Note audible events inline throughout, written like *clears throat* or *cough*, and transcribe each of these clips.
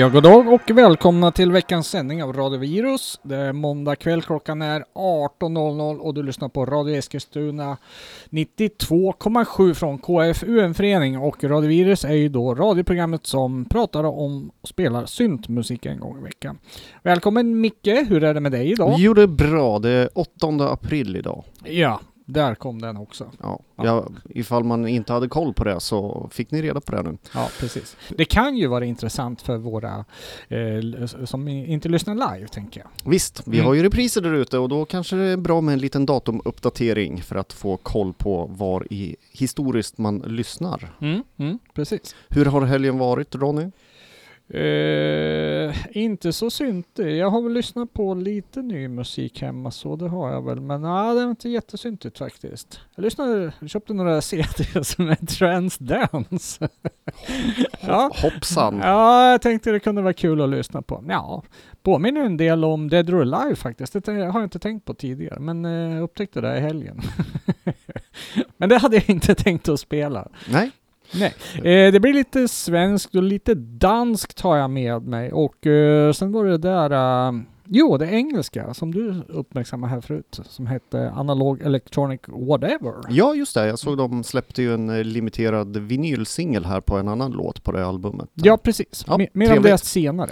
Ja, god dag och välkomna till veckans sändning av Radio Virus. Det är måndag kväll, klockan är 18.00 och du lyssnar på Radio Eskilstuna 92,7 från KFUM-förening och Radio Virus är ju då radioprogrammet som pratar om och spelar syntmusik en gång i veckan. Välkommen Micke, hur är det med dig idag? Jo, det är bra. Det är 8 april idag. Ja, där kom den också. Ja, Ja. ja. ifall man inte hade koll på det så fick ni reda på det nu. Ja, precis. Det kan ju vara intressant för våra eh, som inte lyssnar live, tänker jag. Visst, vi Mm. har ju repriser där ute och då kanske det är bra med en liten datumuppdatering för att få koll på var i historiskt man lyssnar. Mm, mm, precis. Hur har helgen varit Ronny? Eh, inte så syntig. Jag har väl lyssnat på lite ny musik hemma så det har jag väl. Men nej, det är inte jättesyntigt faktiskt. Jag lyssnade, jag köpte några *laughs* CDs med Transdance. ja. Hoppsan! ja, jag tänkte det kunde vara kul att lyssna på. Ja, påminner en del om Dead or Alive faktiskt. Det har jag inte tänkt på tidigare, men jag upptäckte det i helgen. *laughs* men det hade jag inte tänkt att spela. Nej, Nej, eh, det blir lite svenskt och lite danskt har jag med mig. Och eh, sen var det där, eh, jo det engelska som du uppmärksammade här förut som hette Analog Electronic Whatever. ja just det. Jag såg de släppte ju en eh, limiterad vinylsingel här på en annan låt på det albumet. Ja precis, Ja, Me- mer om det senare.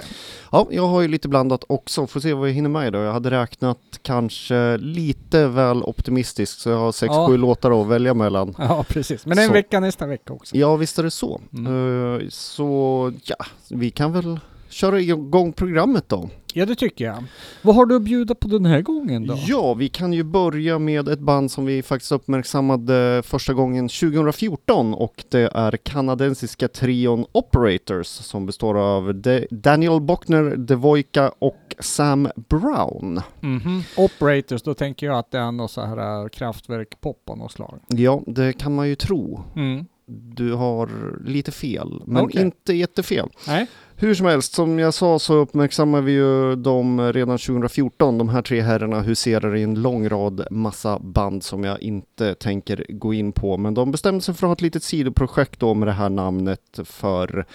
Ja, jag har ju lite blandat också. Får se vad jag hinner med idag. Jag hade räknat kanske lite väl optimistiskt så jag har sex, Ja. sju låtar att välja mellan. Ja precis, men en Så. vecka nästa vecka också. Ja, visst är det så. Mm. Eh, så ja, vi kan väl köra igång programmet då. Ja det tycker jag. Vad har du att bjuda på den här gången då? Ja, vi kan ju börja med ett band som vi faktiskt uppmärksammade första gången 2014 och det är kanadensiska trion Operators som består av De- Daniel Bockner, Devoika och Sam Brown. Mhm. Operators, då tänker jag att det är något så här äh, kraftverk-pop av något slag. Ja, det kan man ju tro. Mm. Du har lite fel, men Okej. inte jättefel. Nej? Hur som helst, som jag sa så uppmärksammar vi ju dem redan 2014, de här tre herrarna huserar i en lång rad massa band som jag inte tänker gå in på, men de bestämde sig för att ha ett litet sidoprojekt då med det här namnet för,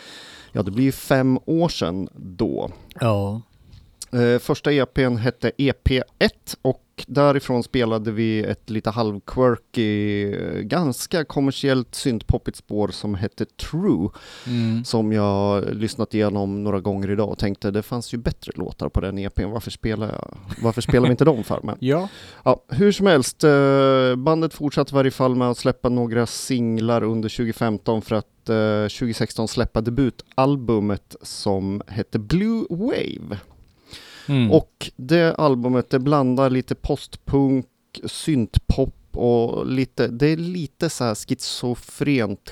ja det blir ju fem år sedan då. Ja. Eh, första EPn hette EP1 och därifrån spelade vi ett lite halvquirky, eh, ganska kommersiellt syntpoppigt spår som hette True Mm. som jag lyssnat igenom några gånger idag och tänkte det fanns ju bättre låtar på den EPn, varför spelar, jag, varför spelar vi inte dem för? Men, *laughs* Ja. ja, hur som helst, eh, bandet fortsatte i varje fall med att släppa några singlar under 2015 för att eh, 2016 släppa debutalbumet som hette Blue Wave. Mm. Och det albumet det blandar lite postpunk, syntpop och lite, det är lite så här schizofrent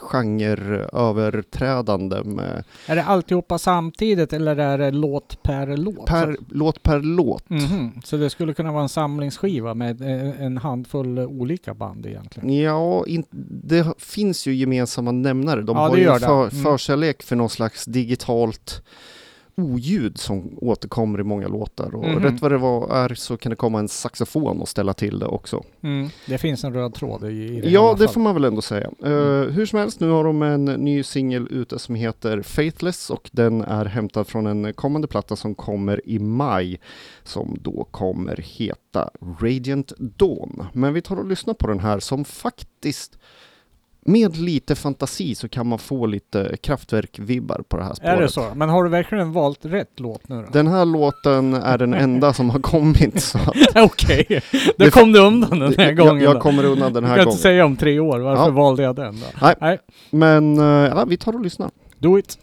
genreöverträdande med Är det alltihopa samtidigt eller är det låt per låt? per, låt per låt. Mhm. Så det skulle kunna vara en samlingsskiva med eh, en handfull olika band egentligen? Ja, in, det finns ju gemensamma nämnare. De Ja, har ju för, Mm. förkärlek för någon slags digitalt oljud som återkommer i många låtar. Och Mhm. rätt vad det var är så kan det komma en saxofon och ställa till det också. Mm. Det finns en röd tråd i, i det Ja, det fall. får man väl ändå säga. Eh, Mm. hur som helst, nu har de en ny singel ute som heter Faithless och den är hämtad från en kommande platta som kommer i maj som då kommer heta Radiant Dawn. Men vi tar och lyssnar på den här som faktiskt med lite fantasi så kan man få lite kraftverk-vibbar på det här spåret. Är det så? Men har du verkligen valt rätt låt nu då? Den här låten är den enda som har kommit så *laughs* Okej, då Det- kom du undan den här gången jag, jag då. kommer undan den Du här kan gången. inte säga om tre år, varför Ja. valde jag den då? Nej. Nej, Men eh, ja, vi tar och lyssnar. do it!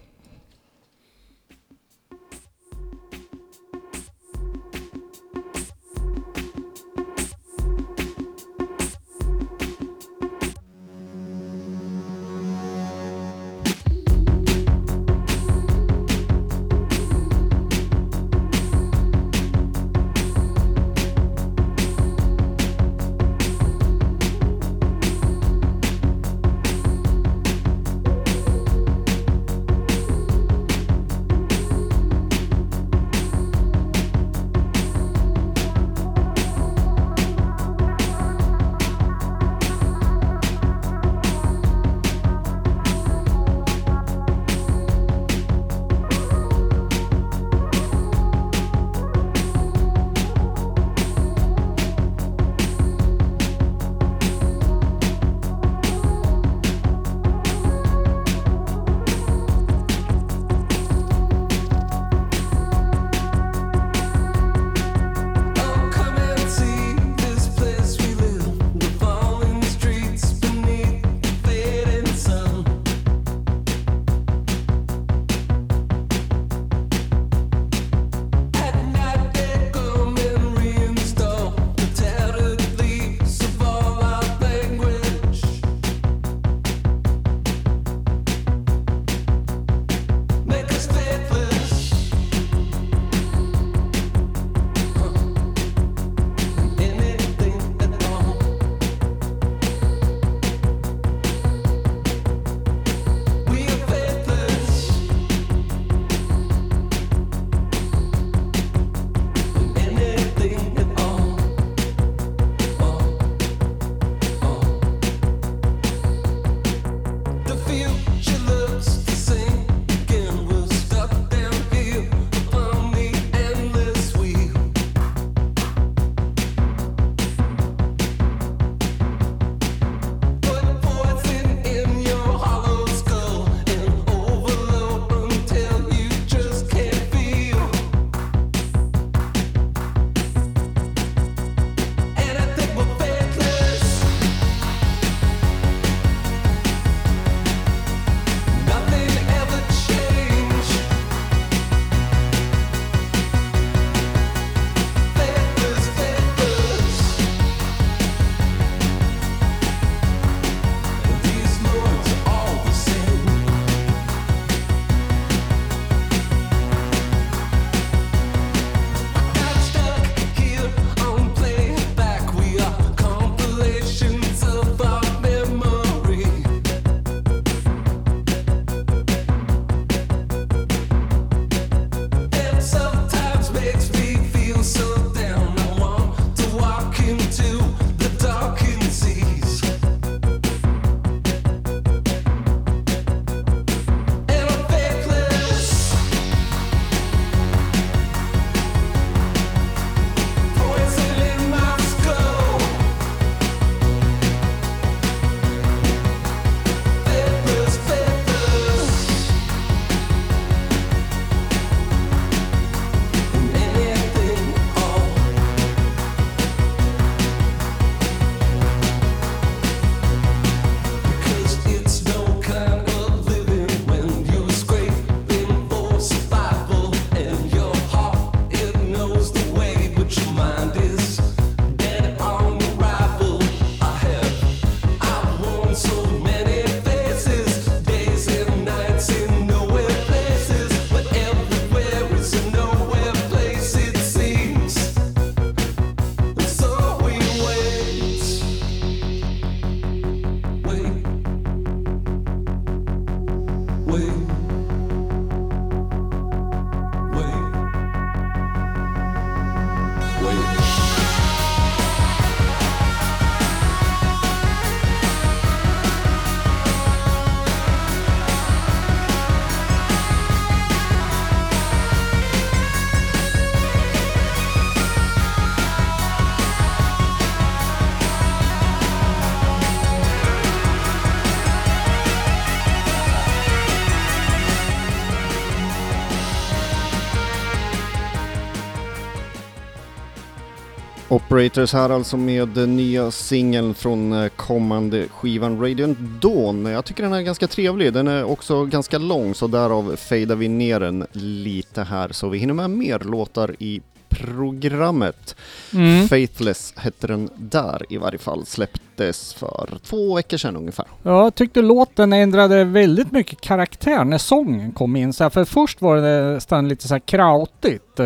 Operators här alltså med den nya singeln från eh, kommande skivan Radiant Dawn. Jag tycker den är ganska trevlig. Den är också ganska lång så därav fejdar vi ner den lite här så vi hinner med mer låtar i programmet. Mm. Faithless hette den där i varje fall. Släpptes för två veckor sedan ungefär. Ja, jag tyckte låten ändrade väldigt mycket karaktär när sången kom in. Så här, för först var det nästan lite så här krautigt.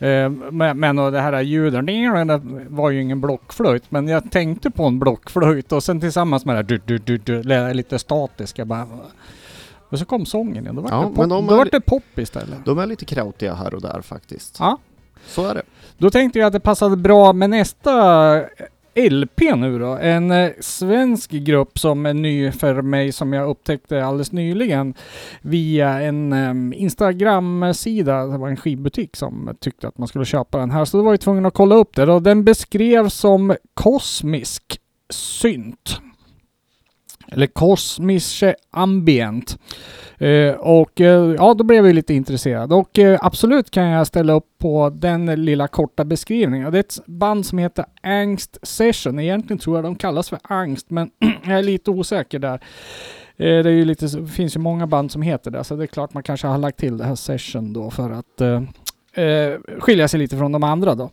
Eh, Men, och det här ljudet, det var ju ingen blockflöjt. Men jag tänkte på en blockflöjt och sen tillsammans med det här du, du, du, du, lite statiska bara. Och så kom sången igen. Då var Ja, det, pop, de då det pop istället. De är lite krautiga här och där faktiskt. Ja. Så är det. Då tänkte jag att det passade bra med nästa LP nu då. En eh, svensk grupp som är ny för mig som jag upptäckte alldeles nyligen via en eh, Instagram-sida. Det var en skivbutik som tyckte att man skulle köpa den här. Så då var jag tvungen att kolla upp det. Och den beskrevs som kosmisk synt. Eller Kosmische ambient. Eh, och eh, ja, då blev jag lite intresserad. Och eh, absolut kan jag ställa upp på den lilla korta beskrivningen. Det är ett band som heter Angst Session. Egentligen tror jag de kallas för Angst, men *clears throat* jag är lite osäker där. Eh, det är ju lite, det finns ju många band som heter det, så det är klart man kanske har lagt till det här Session då för att eh, eh, skilja sig lite från de andra då.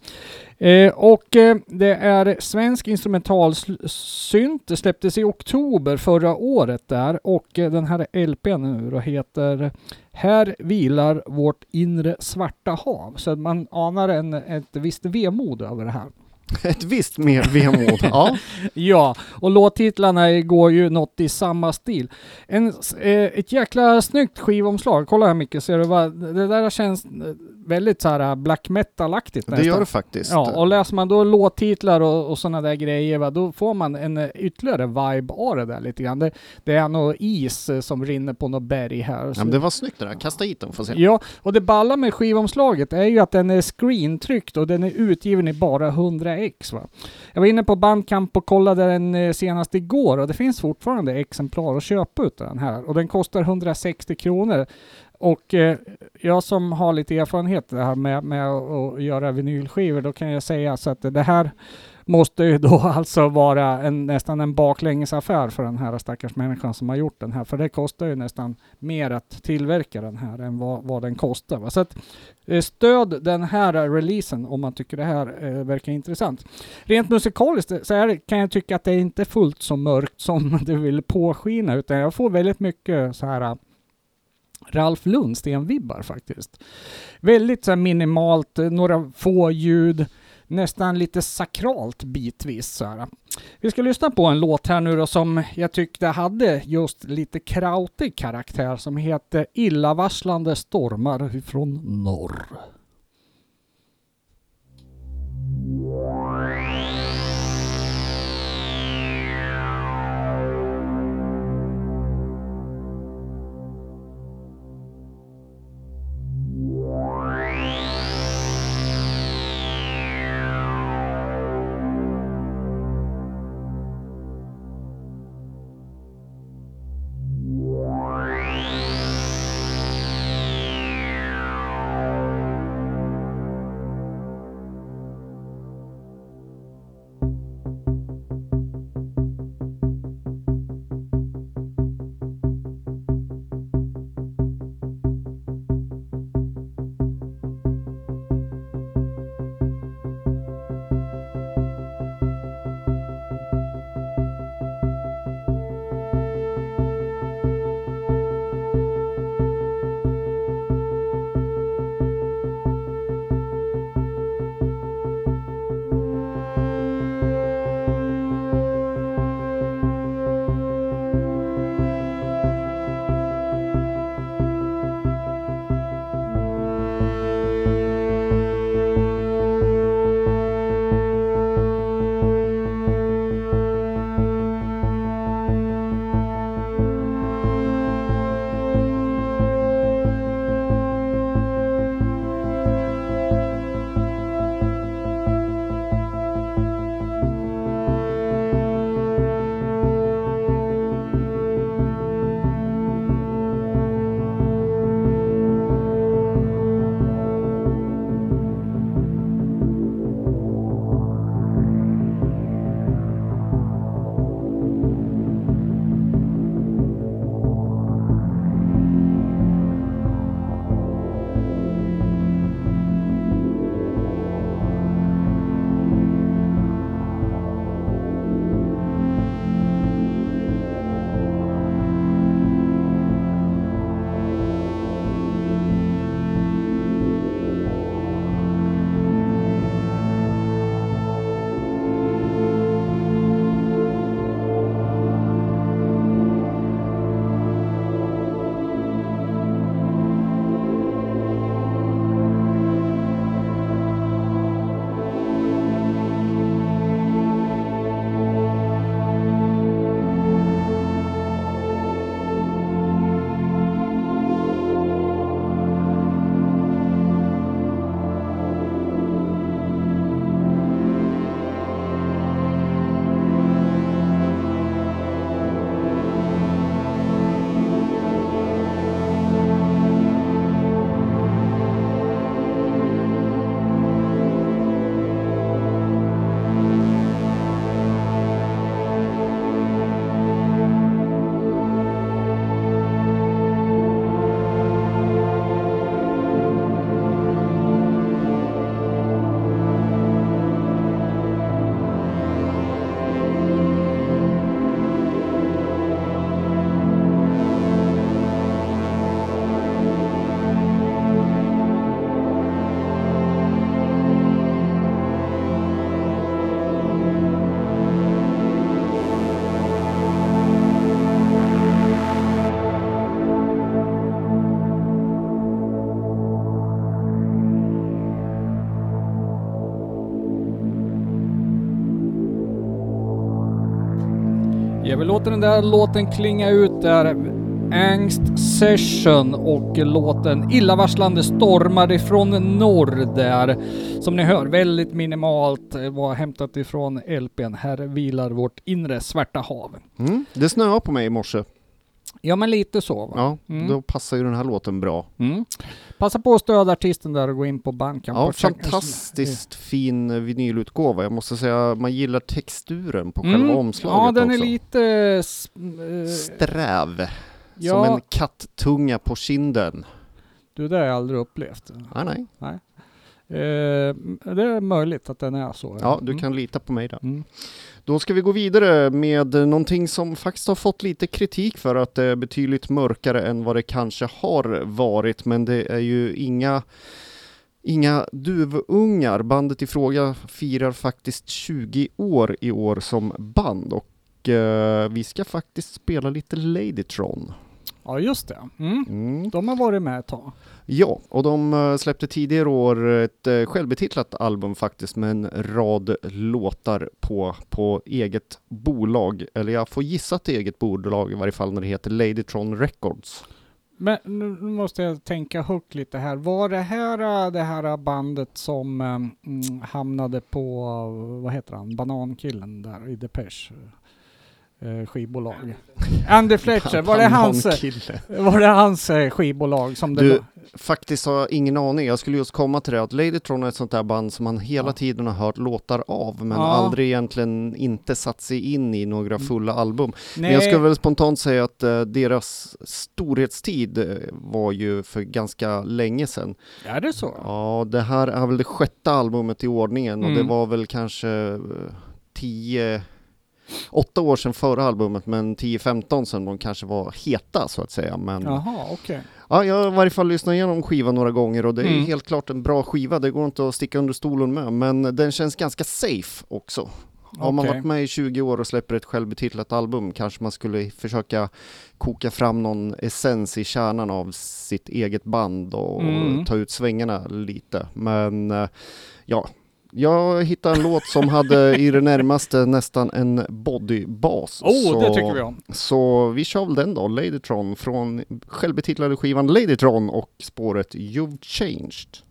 Eh, och eh, det är svensk instrumentalsynt. Det släpptes i oktober förra året där och eh, den här LPn nu då heter Här vilar vårt inre svarta hav. Så att man anar en, ett visst vemod över det här. *laughs* Ett visst mer vemod. *laughs* ja. Ja, och låttitlarna går ju något i samma stil. En, eh, ett jäkla snyggt skivomslag. Kolla här Micke, ser du vad? Det där känns eh, väldigt så här black metal-aktigt Det gör det faktiskt. Ja, och läser man då låttitlar och, och sådana där grejer, va, då får man en eh, ytterligare vibe av det där lite grann. Det, det är nog is eh, som rinner på något berg här. Ja, men det var snyggt det där. Kasta hit den får se. Ja, och det balla med skivomslaget är ju att den är screentryckt och den är utgiven i bara 100 ex. Va? Jag var inne på Bandcamp och kollade den eh, senast igår och det finns fortfarande exemplar att köpa ut den här och den kostar 160 kronor. Och eh, jag som har lite erfarenhet det här med, med att att göra vinylskivor, då kan jag säga så att det här måste ju då *laughs* alltså vara en, nästan en baklängesaffär för den här stackars människan som har gjort den här. För det kostar ju nästan mer att tillverka den här än vad, vad den kostar. Va? Så att, eh, stöd den här releasen om man tycker det här eh, verkar intressant. Rent musikaliskt eh, så här kan jag tycka att det är inte fullt så mörkt som *laughs* du vill påskina utan jag får väldigt mycket så här eh, Ralf Lundsten-vibbar faktiskt. Väldigt så här minimalt, några få ljud, nästan lite sakralt bitvis. Så här. Vi ska lyssna på en låt här nu då som jag tyckte hade just lite krautig karaktär som heter Illavarslande stormar från norr. Thank låter den där låten klinga ut där. Angst Session och låten Illavarslande stormar ifrån norr där. Som ni hör, väldigt minimalt eh, var hämtat ifrån LPn. Här vilar vårt inre svarta hav. Mm. Det snöade på mig i morse. Ja, men lite så va? Ja, Mm. då passar ju den här låten bra. Mm. Passa på att stödja artisten där och gå in på Bandcamp. Ja, fantastiskt fin vinylutgåva. Jag måste säga, man gillar texturen på Mm. själva omslaget Ja, den är också. lite... s- eh, Sträv. ja, Som en kattunga på kinden. du det har jag aldrig upplevt. Ah, nej. Eh, det är möjligt att den är så. Ja, du Mm. kan lita på mig där. Mm. Då ska vi gå vidare med någonting som faktiskt har fått lite kritik för att det är betydligt mörkare än vad det kanske har varit, men det är ju inga Inga duvungar. Bandet i fråga firar faktiskt 20 år i år som band och eh, vi ska faktiskt spela lite Ladytron. Ja, just det. Mm. Mm. De har varit med ett tag. Ja, och de eh, släppte tidigare år ett eh, självbetitlat album faktiskt med en rad låtar på, på eget bolag. Eller jag får gissa att det är eget bolag i varje fall när det heter Ladytron Records. Men nu måste jag tänka högt lite här. Var det här äh, det här bandet som mm, hamnade på, vad heter han, Banankillen där i Depeche? Eh, skivbolag. Andy Fletcher, var det hans, *laughs* var det hans eh, skivbolag som det Du, var? Faktiskt har jag ingen aning. Jag skulle just komma till det att Ladytron är ett sånt där band som man hela Ja. tiden har hört låtar av men Ja. aldrig egentligen inte satt sig in i några Mm. fulla album. Men Nej, jag skulle väl spontant säga att eh, deras storhetstid eh, var ju för ganska länge sedan. är det så? Ja, det här är väl det sjätte albumet i ordningen och Mm. det var väl kanske eh, tio, åtta år sedan förra albumet men 10-15 sedan de kanske var heta så att säga. Men Jaha, okej. ja, jag har i varje fall lyssnat igenom skivan några gånger och det är Mm. helt klart en bra skiva, det går inte att sticka under stolen med, men den känns ganska safe också. Har man Okej. varit med i 20 år och släpper ett självbetitlat album kanske man skulle försöka koka fram någon essens i kärnan av sitt eget band och Mm. ta ut svängarna lite. Men eh, ja, jag hittade en låt som hade i det närmaste nästan en bodybas. Oh, så, det tycker vi om. Så vi kör väl den då, Ladytron från självbetitlade skivan Ladytron och spåret You've Changed.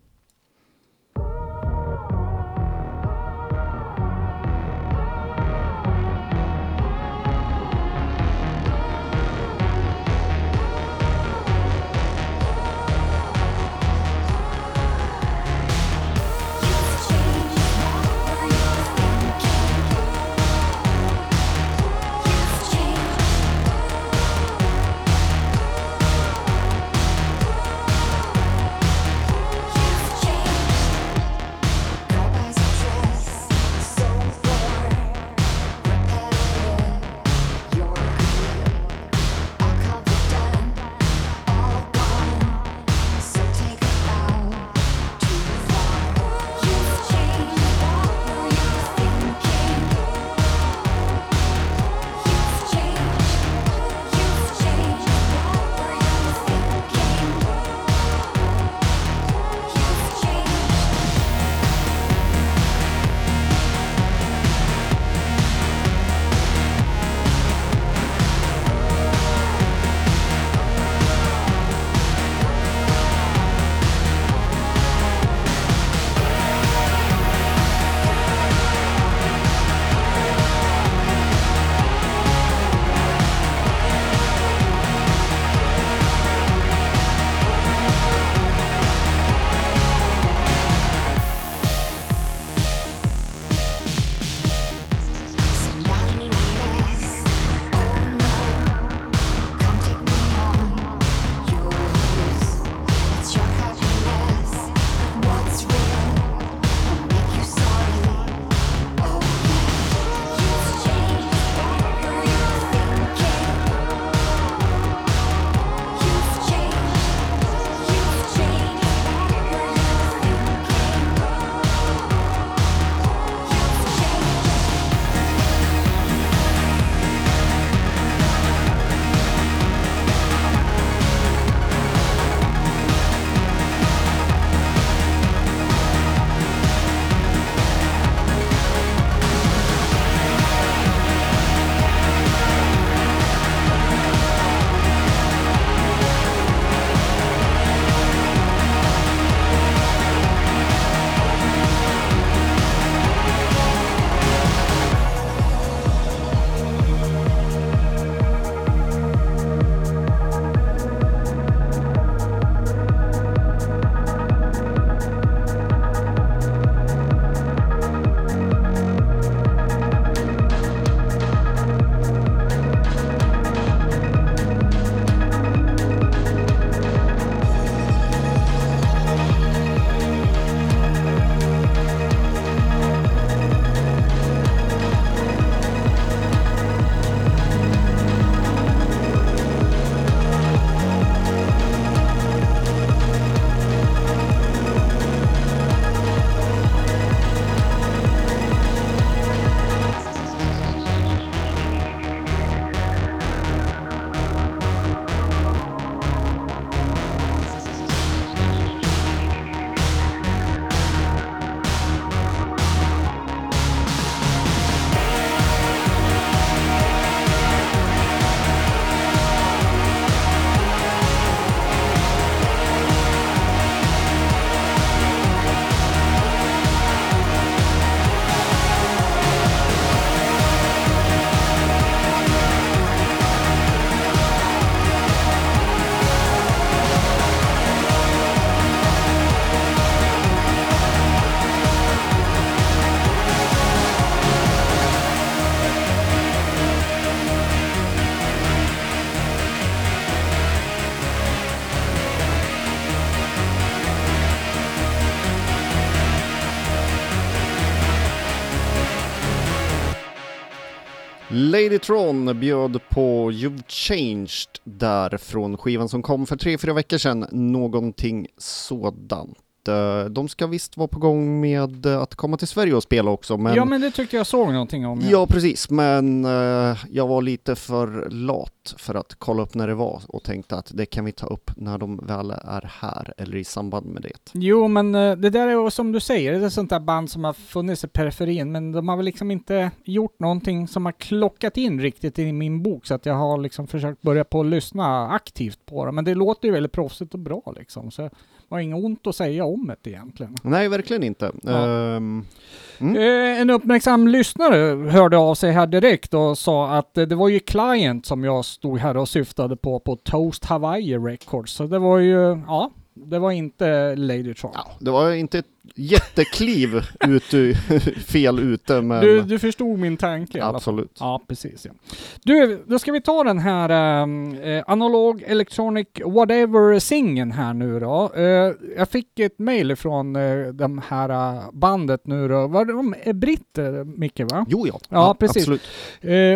Ladytron bjöd på You've Changed där från skivan som kom för tre, fyra veckor sedan, någonting sådant. Eh, de ska visst vara på gång med att komma till Sverige och spela också. Men... Ja men det tyckte jag såg någonting om. Ja, ja precis, men uh, jag var lite för lat för att kolla upp när det var och tänkte att det kan vi ta upp när de väl är här eller i samband med det. Jo men uh, det där är som du säger, det är sånt där band som har funnits i periferin men de har väl liksom inte gjort någonting som har klockat in riktigt i min bok så att jag har liksom försökt börja på att lyssna aktivt på det. Men det låter ju väldigt proffsigt och bra liksom. Så har inget ont att säga om det egentligen. Nej, verkligen inte. Ja. Um, mm. Eh, en uppmärksam lyssnare hörde av sig här direkt och sa att det var ju Client som jag stod här och syftade på, på Toast Hawaii Records. Så det var ju, ja, det var inte Lady Tron. Ja, det var inte ett jättekliv ut, *laughs* fel ute men... Du, du förstod min tanke Absolut. Ja, precis ja. Du, då ska vi ta den här äh, analog electronic whatever singen här nu då. Äh, jag fick ett mail från äh, de här bandet nu då. Var de är britter, Micke va? Jo ja, ja, precis. absolut.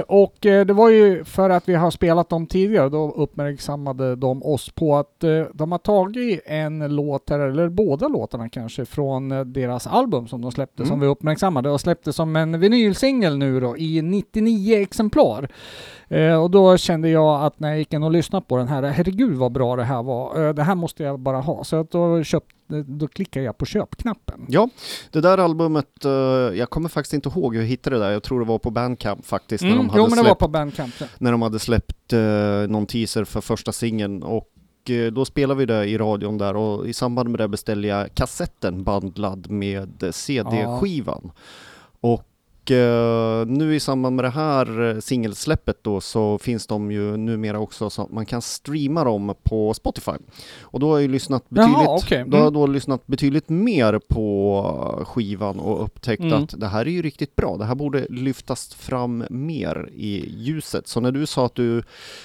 och det var ju för att vi har spelat dem tidigare, då uppmärksammade de oss på att de har tagit en låt här, eller båda låtarna kanske, från från eh, deras album som de släppte, mm. som vi uppmärksammade, och släppte som en vinylsingel nu då i 99 exemplar. Eh, och då kände jag att när jag gick in och lyssnade på den här, herregud vad bra det här var. Eh, det här måste jag bara ha. Så då, köpt, då klickade jag på köpknappen. Ja, det där albumet, eh, jag kommer faktiskt inte ihåg hur jag hittade det där. Jag tror det var på Bandcamp faktiskt. Mm, när de hade jo, men det släppt, var på Bandcamp. Ja. När de hade släppt eh, någon teaser för första singeln och Eh, då spelade vi det i radion där och i samband med det beställde jag kassetten bandlad med CD-skivan. Ja. Och uh, nu i samband med det här eh, singelsläppet då så finns de ju numera också så att man kan streama dem på Spotify. Och då har jag ju lyssnat betydligt, Jaha, okay. mm. då har jag då lyssnat betydligt mer på skivan och upptäckt mm. att det här är ju riktigt bra. Det här borde lyftas fram mer i ljuset. Så när du sa att du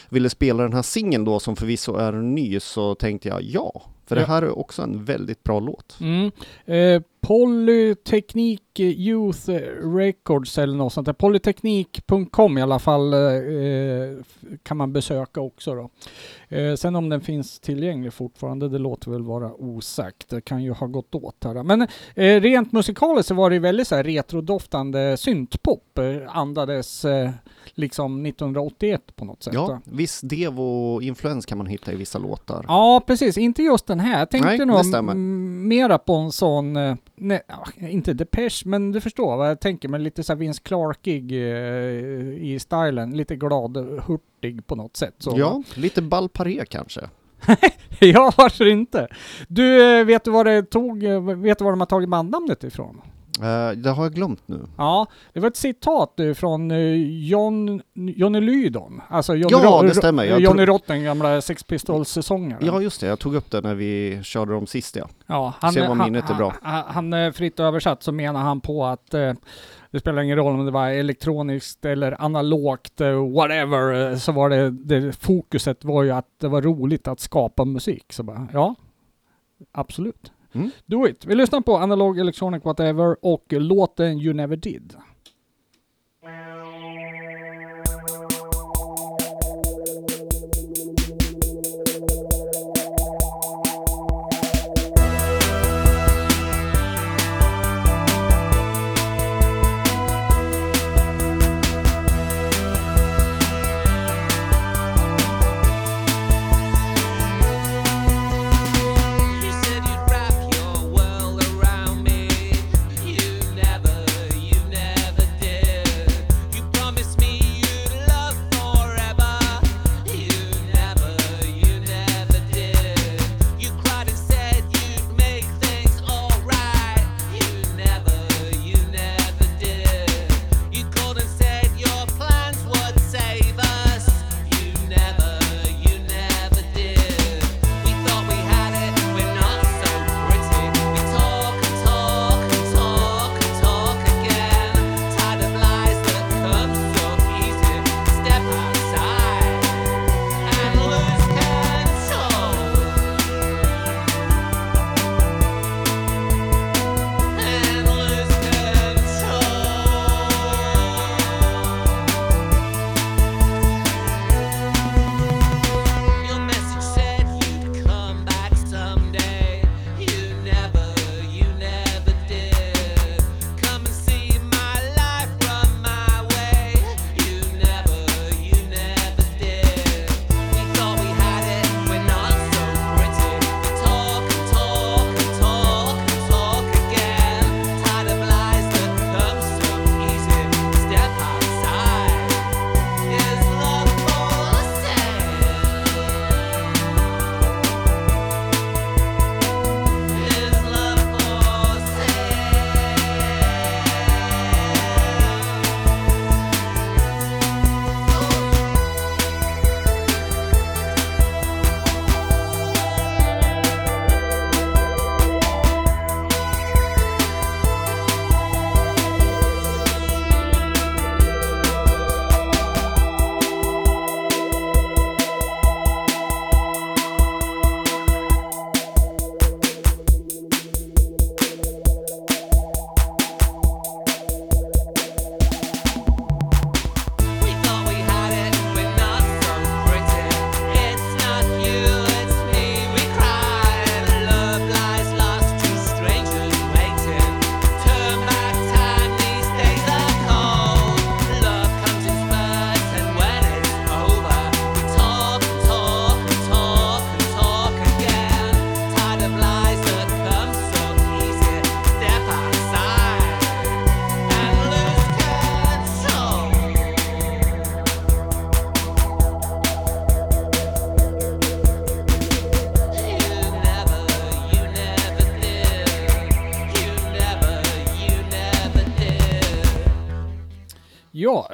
ville spela den här singeln då som förvisso är ny så tänkte jag ja, för ja. det här är också en väldigt bra låt. Mm. Eh, Polyteknik Youth Records eller något sånt där. Polyteknik.com i alla fall eh, kan man besöka också då. Eh, sen om den finns tillgänglig fortfarande, det låter väl vara osagt. Det kan ju ha gått åt här. Men eh, rent musikaliskt så var det väldigt så här retrodoftande syntpop. Eh, andades eh, liksom 1981 på något sätt. Ja, viss Devo-influens kan man hitta i vissa låtar. Ja, precis. Inte just den här. Jag tänkte Nej, nog mera på en sån eh, nej, inte Depeche, men du förstår vad jag tänker, men lite så Vince Clarkig eh, i stilen, lite glad, hurtig på något sätt. Så. Ja, lite Balparé kanske. *laughs* ja, varför inte? Du, eh, vet du vad det tog, eh, vet du var de har tagit bandnamnet ifrån? Uh, det har jag glömt nu. Ja, det var ett citat från John, Johnny Lydon. Alltså Johnny ja, det stämmer. Jag Johnny Rotten, gamla Sex Pistols-sångaren. Ja, just det. Jag tog upp det när vi körde dem sist, ja. Ja, han, Se vad minnet han, är bra. Han, han, fritt översatt så menar han på att det spelar ingen roll om det var elektroniskt eller analogt, eh, whatever, eh, så var det, det, fokuset var ju att det var roligt att skapa musik. Så bara, ja, absolut. Mm. Do it. Vi lyssnar på Analog Electronic Whatever och låten You Never Did.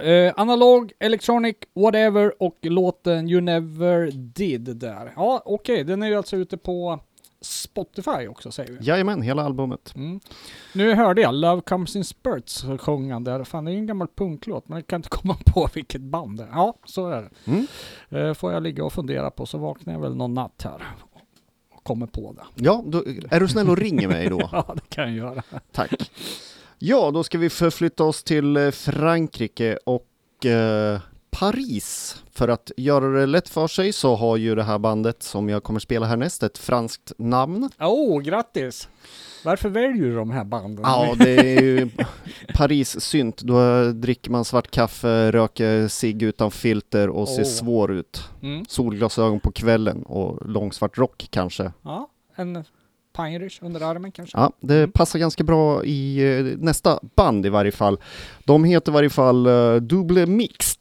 Eh, analog, electronic, whatever och låten You Never Did där. Ja, okej, den är ju alltså ute på Spotify också säger vi. Jajamän, hela albumet. Mm. Nu hörde jag Love Comes In Spurts sjunga där. Fan, det är ju en gammal punklåt, men jag kan inte komma på *laughs* vilket band det är. Ja, så är det. Mm. Eh, får jag ligga och fundera på så vaknar jag väl någon natt här och kommer på det. Ja, då, är du snäll och ringer mig då? *laughs* Ja, det kan jag göra. Tack. Ja, då ska vi förflytta oss till eh, Frankrike och eh, Paris. För att göra det lätt för sig så har ju det här bandet som jag kommer spela härnäst ett franskt namn. Åh, oh, grattis! Varför väljer du de här banden? Ja, det är ju *laughs* Paris-synt. Då dricker man svart kaffe, röker cigg utan filter och ser Åh. svår ut. Mm. Solglasögon på kvällen och långsvart rock kanske. Ja, en Pirates under armen kanske? Ja, det Mm. passar ganska bra i eh, nästa band i varje fall. De heter i varje fall eh, Double Mixed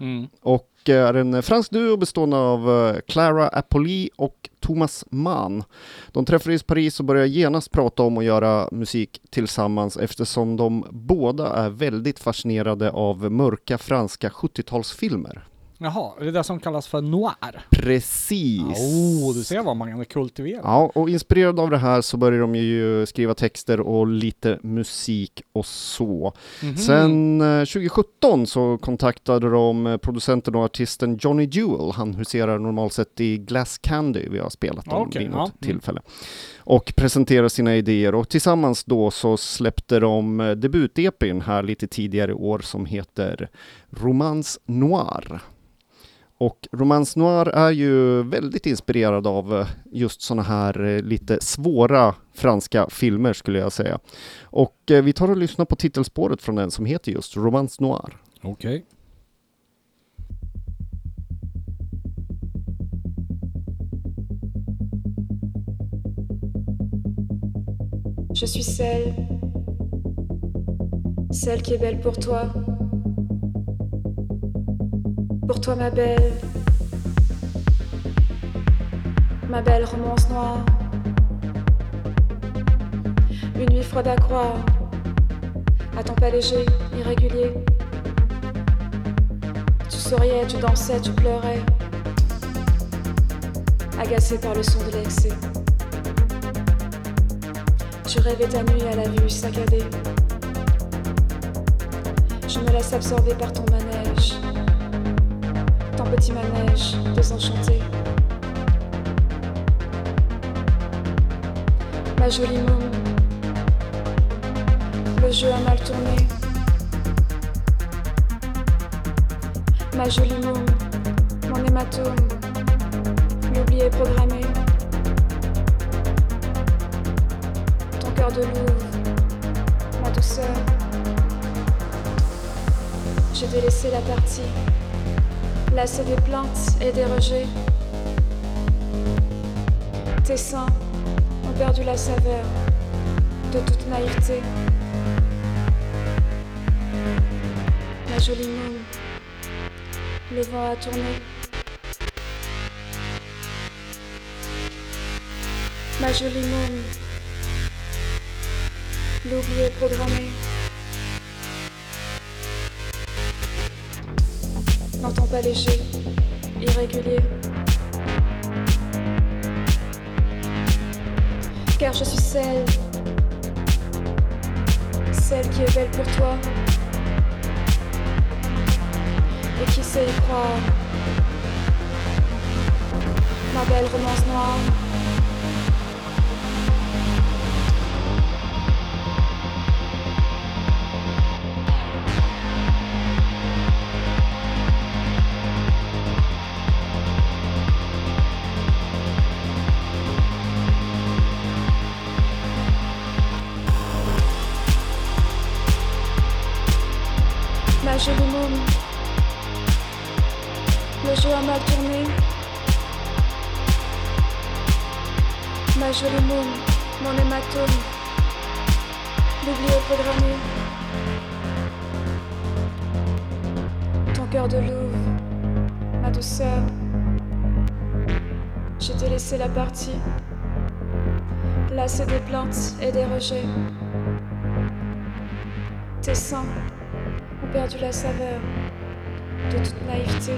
Mm. och är en fransk duo bestående av eh, Clara Apolli och Thomas Mann. De träffades i Paris och började genast prata om att göra musik tillsammans eftersom de båda är väldigt fascinerade av mörka franska 70-talsfilmer. Jaha, det är det som kallas för noir? Precis! Oh, du ser vad man kan kultivera. Ja, och inspirerad av det här så började de ju skriva texter och lite musik och så. Mhm. Sen eh, 2017 så kontaktade de eh, producenten och artisten Johnny Jewel. Han huserar normalt sett i Glass Candy, vi har spelat dem Okej, vid ja. något Mm. tillfälle. Och presenterade sina idéer och tillsammans då så släppte de eh, debut-EPn här lite tidigare i år som heter Romance Noir. Och Romance Noir är ju väldigt inspirerad av eh, just sådana här eh, lite svåra franska filmer skulle jag säga. Och eh, vi tar och lyssnar på titelspåret från den som heter just Romance Noir. Okej. Je suis celle, celle qui est belle pour toi. Pour toi, ma belle, ma belle romance noire. Une nuit froide à croire, à ton pas léger, irrégulier. Tu souriais, tu dansais, tu pleurais, agacé par le son de l'excès. Tu rêvais ta nuit à la vue saccadée. Je me laisse absorber par ton ton petit manège désenchanté. Ma jolie môme, le jeu a mal tourné. Ma jolie môme, mon hématome, l'oubli est programmé. ton cœur de louve, ma douceur. Je t'ai laissé la partie, lassé des plaintes et des rejets. Tes seins ont perdu la saveur de toute naïveté. Ma jolie môme, le vent a tourné. Ma jolie môme, L'oubli est programmé. Pas léger, irrégulier. Car je suis celle, celle qui est belle pour toi. Et qui sait y croire. Ma belle romance noire. Ma jolie môme, le jeu a mal tourné. Ma jolie môme, mon hématome, l'oubli est programmé. Ton cœur de louve, ma douceur, je t'ai laissé la partie, lassé des plaintes et des rejets. Tes seins perdu la saveur de toute naïveté.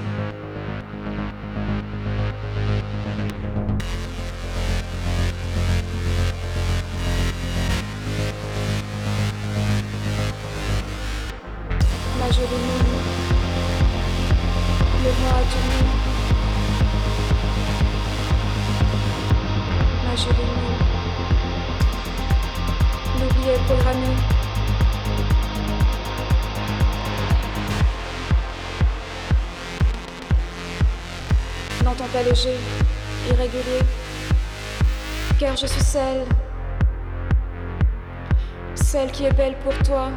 Pas irrégulier, car je suis celle, celle qui est belle pour toi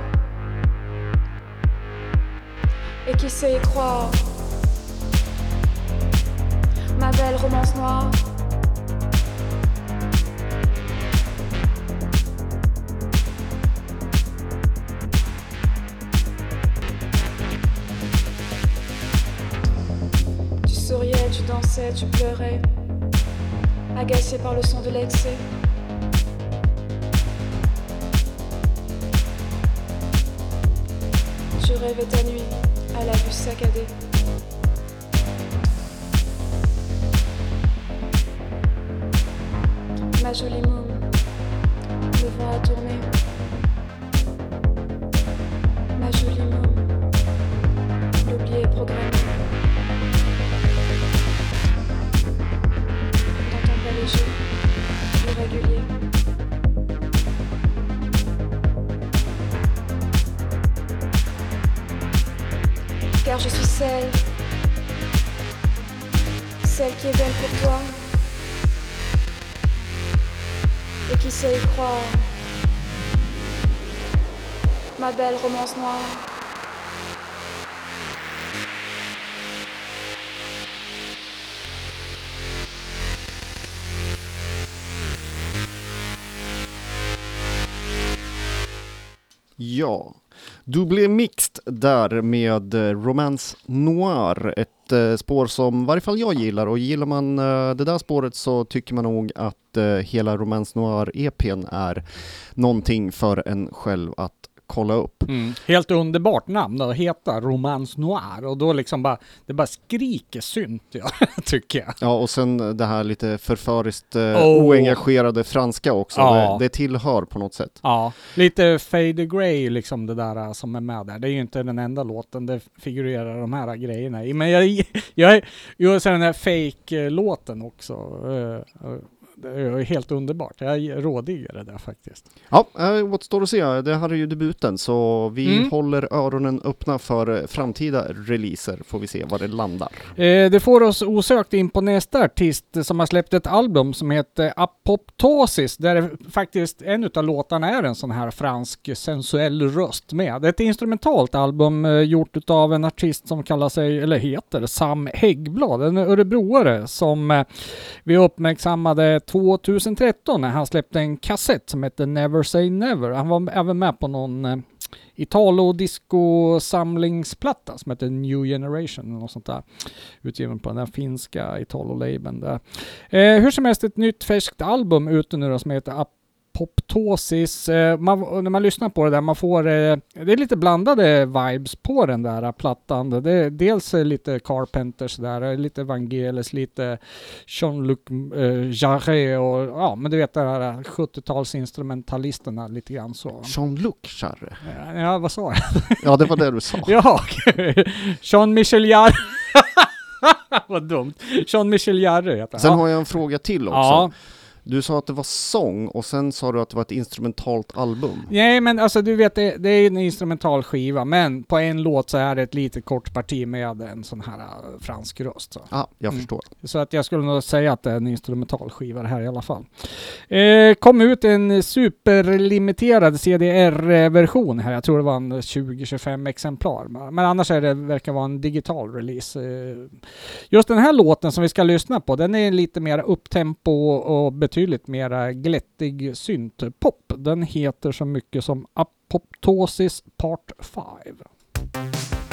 et qui sait y croire. Ma belle romance noire. Tu pleurais, agacé par le son de l'excès. Tu rêvais ta nuit à la vue saccadée. Ma jolie môme, le vent a tourné. Qui. Ma belle romance noire. Ja, du Double Mixed där med eh, Romance Noir. Ett ett eh, spår som i varje fall jag gillar. Och gillar man eh, det där spåret så tycker man nog att eh, hela Romance Noir-EPn är någonting för en själv att kolla upp. Mm. Helt underbart namn att heta Romance Noir och då liksom bara, det bara skriker synt ja, *laughs* tycker jag. Ja, och sen det här lite förföriskt eh, Oh. oengagerade franska också. Ja. Det, det tillhör på något sätt. Ja, lite Fade Grey liksom det där äh, som är med där. Det är ju inte den enda låten, det figurerar de här grejerna i. Men jag, jag, jag så den här fake-låten också. eh, eh, Det är helt underbart. Jag rådiggar det där faktiskt. Ja, eh, återstår att se. Det här är ju debuten så vi Mm. håller öronen öppna för eh, framtida releaser. Får vi se var det landar. Eh, det får oss osökt in på nästa artist som har släppt ett album som heter Apoptosis, där faktiskt en av låtarna är en sån här fransk sensuell röst med. Det är ett instrumentalt album eh, gjort av en artist som kallar sig, eller heter, Sam Häggblad, en örebroare som vi uppmärksammade 2013 när han släppte en kassett som hette Never Say Never. Han var även med på någon eh, Italo disco samlingsplatta som heter New Generation eller något sånt där. Utgiven på den där finska Italo-labeln där. Eh, hur som helst ett nytt färskt album ute nu då som heter Up Eh, man, när man lyssnar på det där, man får, eh, det är lite blandade vibes på den där plattan. Det är dels eh, lite Carpenters där, eh, lite Vangelis, lite Jean-Luc eh, Jarre och ja, men du vet det här 70-talsinstrumentalisterna lite grann så. Jean-Luc Charre. Ja, vad sa jag? Ja, det var det du sa. *laughs* Ja, *laughs* Jean-Michel Jarre. *laughs* Vad dumt. Jean-Michel Jarre heter Sen han. har jag en fråga till också. Ja. Du sa att det var sång och sen sa du att det var ett instrumentalt album. Nej men alltså du vet det, det är en instrumental skiva men på en låt så är det ett litet kort parti med en sån här äh, fransk röst. Så. Ja, ah, jag Mm. förstår. så att jag skulle nog säga att det är en instrumental skiva det här i alla fall. Eh, kom ut en superlimiterad CDR-version här. Jag tror det var en 20-25 exemplar. Men annars är det, verkar vara en digital release. Eh, just den här låten som vi ska lyssna på, den är lite mer upptempo och betydligt mer glättig syntpop. Den heter så mycket som Apoptosis Part 5.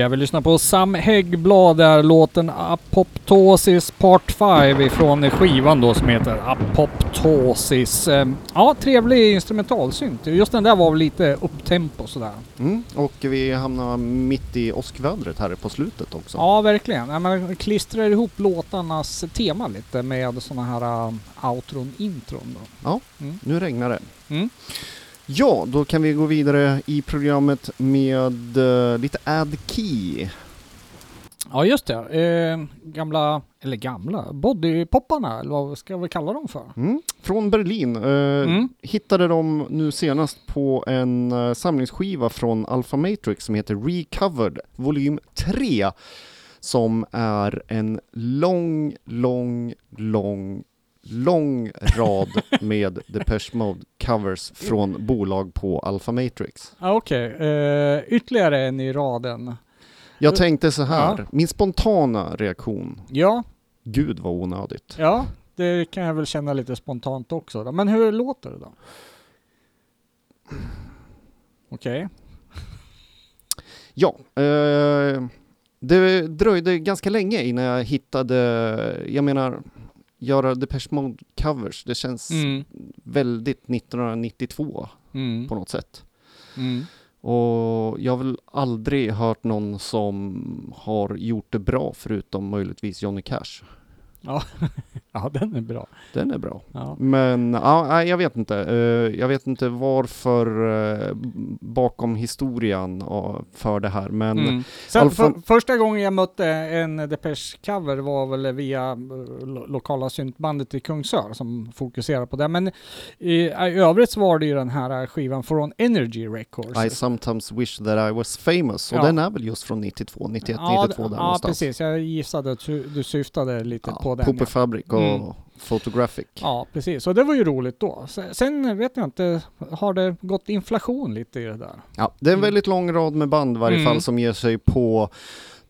Ja, vi lyssnar på Sam Häggblad där låten Apoptosis Part 5 ifrån skivan då som heter Apoptosis. Eh, Ja, trevlig instrumentalsynt. Just den där var väl lite upptempo sådär. Mm. Och vi hamnar mitt i åskvädret här på slutet också. Ja, verkligen. Ja, man klistrar ihop låtarnas tema lite med sådana här uh, outron, intron då. Nu regnar det. Mm. Ja, då kan vi gå vidare i programmet med eh, lite Add Key. Ja, just det. Eh, gamla, eller gamla, bodypopparna, eller vad ska vi kalla dem för? Mm. Från Berlin. Eh, Mm. Hittade dem nu senast på en eh, samlingsskiva från Alpha Matrix som heter Recovered volym 3. Som är en lång, lång, lång, lång rad med *laughs* Depeche Mode covers från bolag på Alpha Matrix. Ja, Okej, eh, ytterligare en i raden. Jag tänkte så här, Ja. min spontana reaktion, Ja, gud vad onödigt. ja, det kan jag väl känna lite spontant också. Då. Men hur låter det då? Okej. Ja, eh, det dröjde ganska länge innan jag hittade, jag menar, göra Depeche Mode covers, det känns Mm. väldigt 1992 Mm. på något sätt. Mm. Och jag har väl aldrig hört någon som har gjort det bra förutom möjligtvis Johnny Cash. Ja, *laughs* *laughs* den är bra. Den är bra. Ja. Men ja, jag vet inte. Eh, jag vet inte varför eh, bakom historien för det här, men Mm. Sen, för, första gången jag mötte en Depeche-cover var väl via eh, lo lokala syntbandet i Kungsör som fokuserar på det. Men i, i övrigt så var det ju den här skivan från Energy Records. I sometimes wish that I was famous. Och Ja. den är väl just från 92, 91, ja, 92 där ja, någonstans. precis. Jag gissade att du, syftade lite Ja, på den. Pooper Ja. Fabric och Mm. Photographic. ja, precis. Och det var ju roligt då. Sen, vet jag inte, har det gått inflation lite i det där? Ja, det är en Mm. väldigt lång rad med band i varje Mm. fall som ger sig på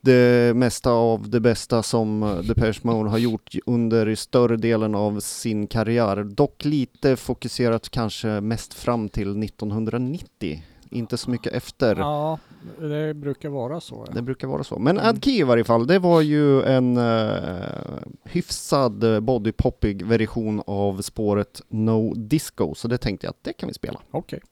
det mesta av det bästa som eh, Depeche Mode har gjort under större delen av sin karriär. Dock lite fokuserat kanske mest fram till 1990. Inte så mycket efter. Ja, det brukar vara så. Ja. Det brukar vara så. Men Mm. Ad Key i varje fall, det var ju en uh, hyfsad eh, bodypoppig version av spåret No Disco, så det tänkte jag att det kan vi spela. Okej. I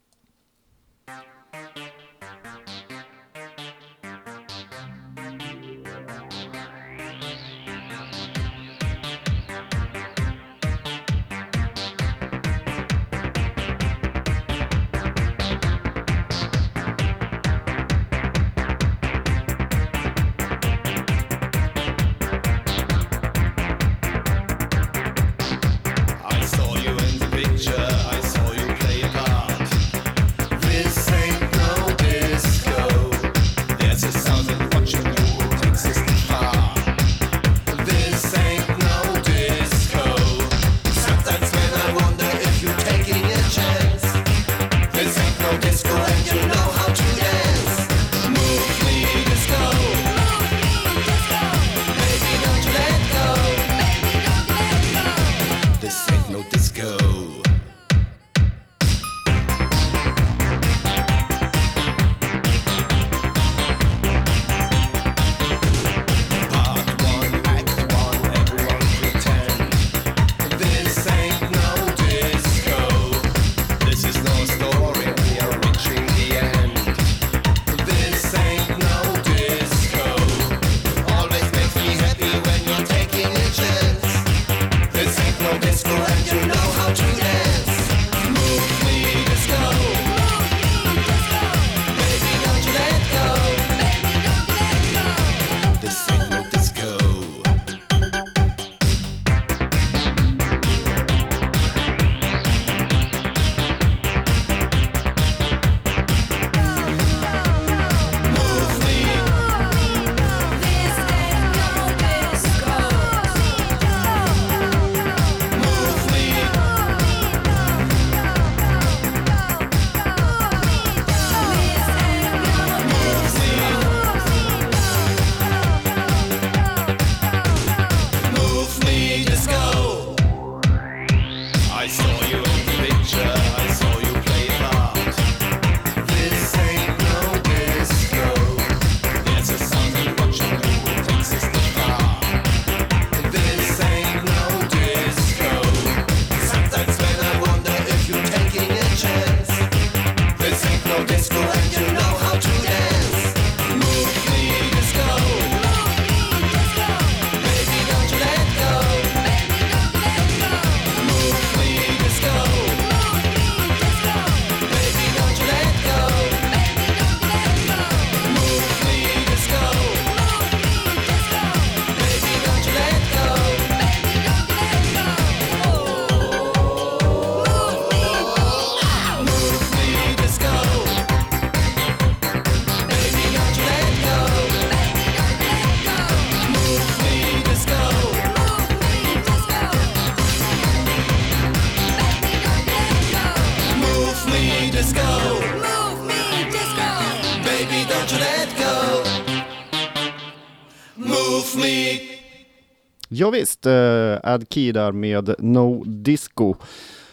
Ja, visst, eh, Ad Key där med No Disco.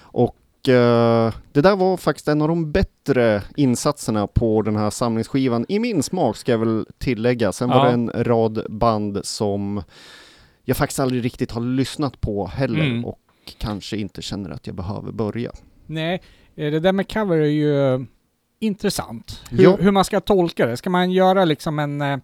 Och eh, det där var faktiskt en av de bättre insatserna på den här samlingsskivan, i min smak ska jag väl tillägga. Sen var Ja. det en rad band som jag faktiskt aldrig riktigt har lyssnat på heller Mm. och kanske inte känner att jag behöver börja. Nej, eh, det där med cover är ju eh, intressant. Hur, hur man ska tolka det. Ska man göra liksom en...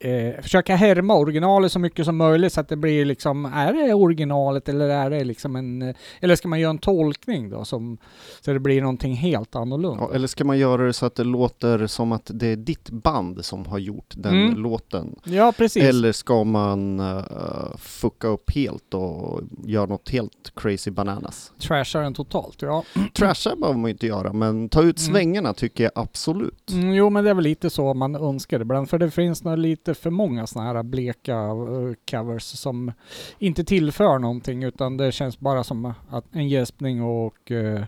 Eh, försöka härma originalet så mycket som möjligt så att det blir liksom, är det originalet eller är det liksom en... eh, Eller ska man göra en tolkning då som, så det blir någonting helt annorlunda? Ja, eller ska man göra det så att det låter som att det är ditt band som har gjort den Mm. låten? Ja, precis. Eller ska man uh, fucka upp helt och göra något helt crazy bananas? Trasha den totalt, ja. *clears throat* Trasha behöver man inte göra, men ta ut Mm. svängarna tycker jag absolut. Mm, jo, men det är väl lite så man önskar ibland, för det finns nog lite för många sådana här bleka eh, covers som inte tillför någonting, utan det känns bara som att en gäspning och eh,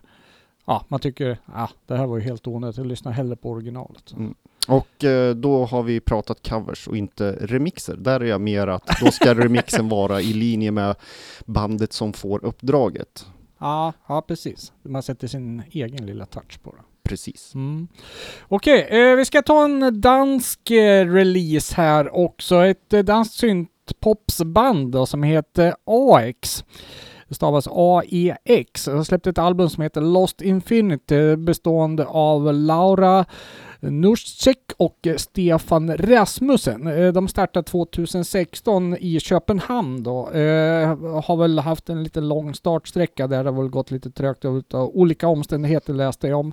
ja, man tycker ah, det här var ju helt onödigt, jag lyssnar hellre på originalet. Mm. Och eh, då har vi pratat covers och inte remixer. Där är jag mer att då ska *laughs* remixen vara i linje med bandet som får uppdraget. Ja, ja, precis. Man sätter sin egen lilla touch på det. Precis. Mm. Okej, eh, vi ska ta en dansk eh, release här också. Ett eh, danskt syntpopsband då, som heter AX. Det stavas AEX. De har släppt ett album som heter Lost Infinity bestående av Laura Nurcek och Stefan Rasmussen. Eh, de startade 2016 i Köpenhamn då. Eh, har väl haft en lite lång startsträcka där det har väl gått lite trögt av olika omständigheter läste jag om.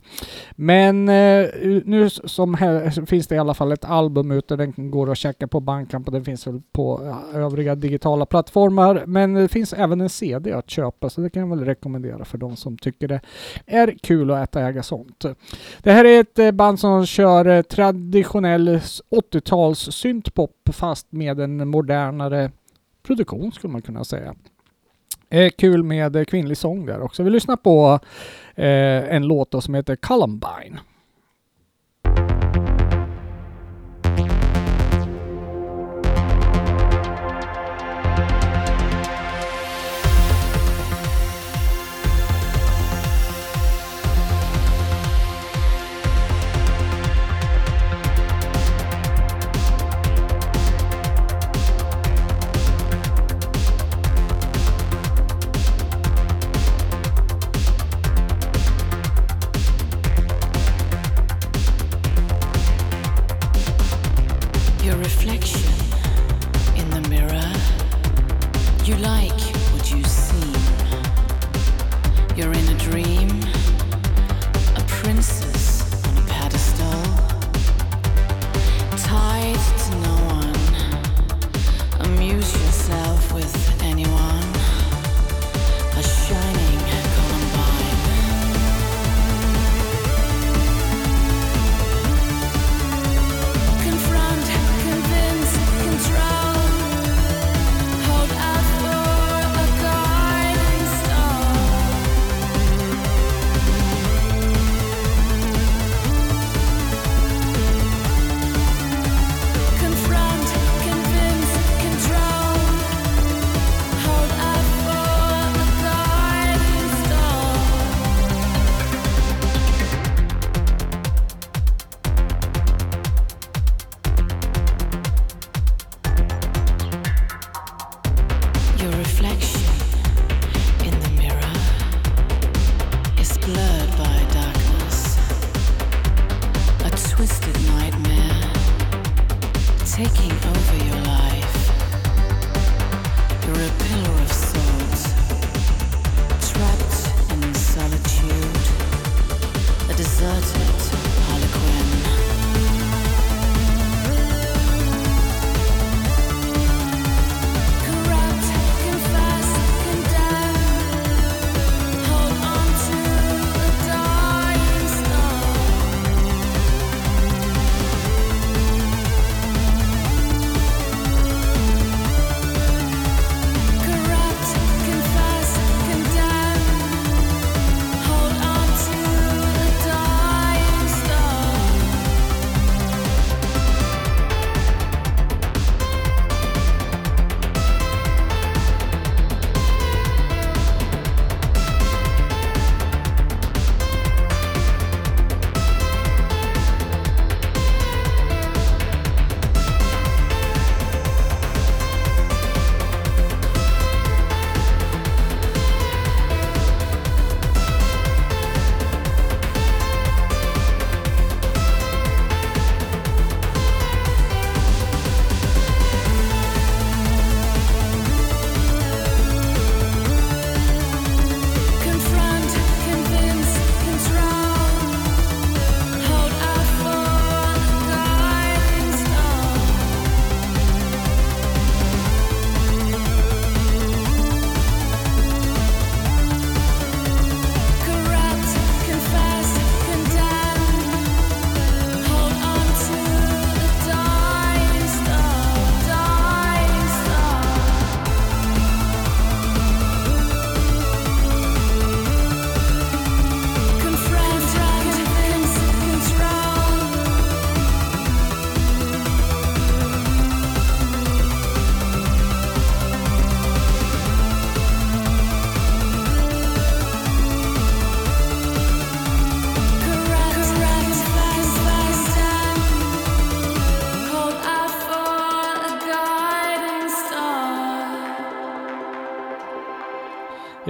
Men eh, nu som här finns det i alla fall ett album ute. Den går att checka på Bandcamp och den finns väl på övriga digitala plattformar. Men det finns även en CD att köpa så det kan jag väl rekommendera för de som tycker det är kul att äta äga sånt. Det här är ett band som kör eh, traditionell 80-tals syntpop fast med en modernare produktion skulle man kunna säga. Eh, kul med eh, kvinnlig sång där också. Vi lyssnar på eh, en låt som heter Columbine.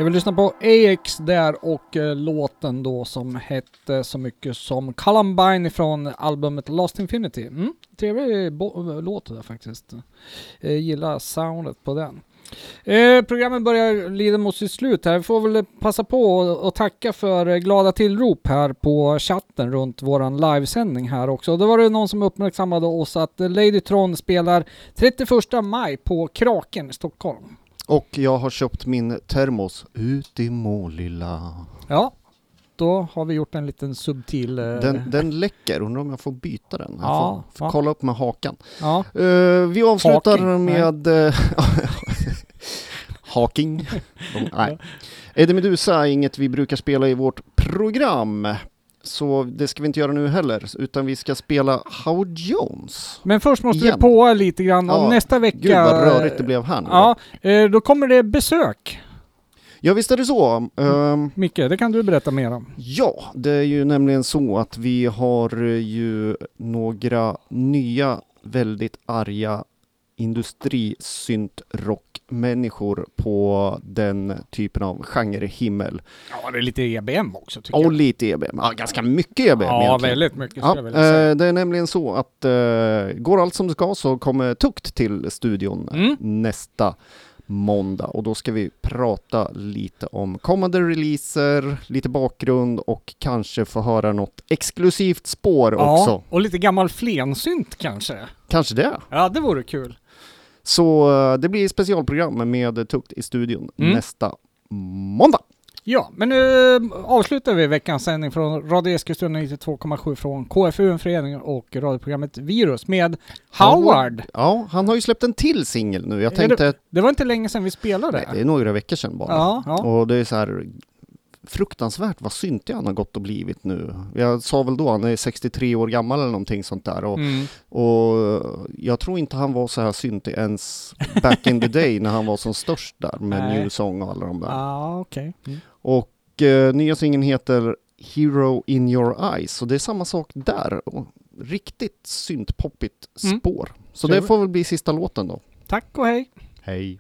Vi lyssnar lyssna på AX där och eh, låten då som hette så mycket som Columbine från albumet Lost Infinity. Mm, trevlig låt det där faktiskt. Jag gillar soundet på den. Eh, programmet börjar lida mot sitt slut här. Vi får väl passa på och, tacka för eh, glada tillrop här på chatten runt våran livesändning här också. Då var det någon som uppmärksammade oss att Ladytron Lady Tron spelar 31 maj på Kraken i Stockholm. Och jag har köpt min termos ut i Målilla. Ja, då har vi gjort en liten subtil... eh, Den, den läcker, undrar om jag får byta den? Jag Ja, får, får kolla upp med hakan. Ja, Eh, vi avslutar Haking, med... eh, *laughs* Haking? De, *laughs* nej. Eddie Meduza är inget vi brukar spela i vårt program. Så det ska vi inte göra nu heller, utan vi ska spela Howard Jones. men först måste Igen. vi på lite grann om Ja, nästa vecka... Gud vad rörigt det blev här nu. Ja, eh, då kommer det besök. ja visst är det så. Ehm, Micke, det kan du berätta mer om. Ja, det är ju nämligen så att vi har ju några nya väldigt arga industrisyntrockmänniskor på den typen av genrehimmel. Ja, det är lite EBM också tycker Och jag. lite EBM, ja, ganska mycket EBM Ja, egentligen. väldigt mycket Ja, eh, det är nämligen så att eh, går allt som det ska så kommer Tukt till studion Mm. nästa måndag och då ska vi prata lite om kommande releaser, lite bakgrund och kanske få höra något exklusivt spår Ja, också. och lite gammal flensynt kanske. Kanske det. Ja, det vore kul. Så eh, det blir specialprogram med Tukt i studion Mm. nästa måndag. Ja, men nu avslutar vi veckans sändning från Radio Eskilstuna 92,7 från KFU, en förening och radioprogrammet Virus med Howard. Ja, han har ju släppt en till singel nu. Jag tänkte, Det var inte länge sedan vi spelade. nej, det är några veckor sedan bara. Ja, ja. Och det är så här fruktansvärt vad syntig han har gått och blivit nu. Jag sa väl då, han är 63 år gammal eller någonting sånt där. Och, Mm. och jag tror inte han var så här syntig ens back in the day när han var som störst där med Nej. New Song och alla de där. Ja, okej. Mm. Och eh, nya singeln heter Hero in your eyes. Och det är samma sak där. Och riktigt syntpoppigt Mm. spår. Så Trevligt. det får väl bli sista låten då. Tack och hej. Hej.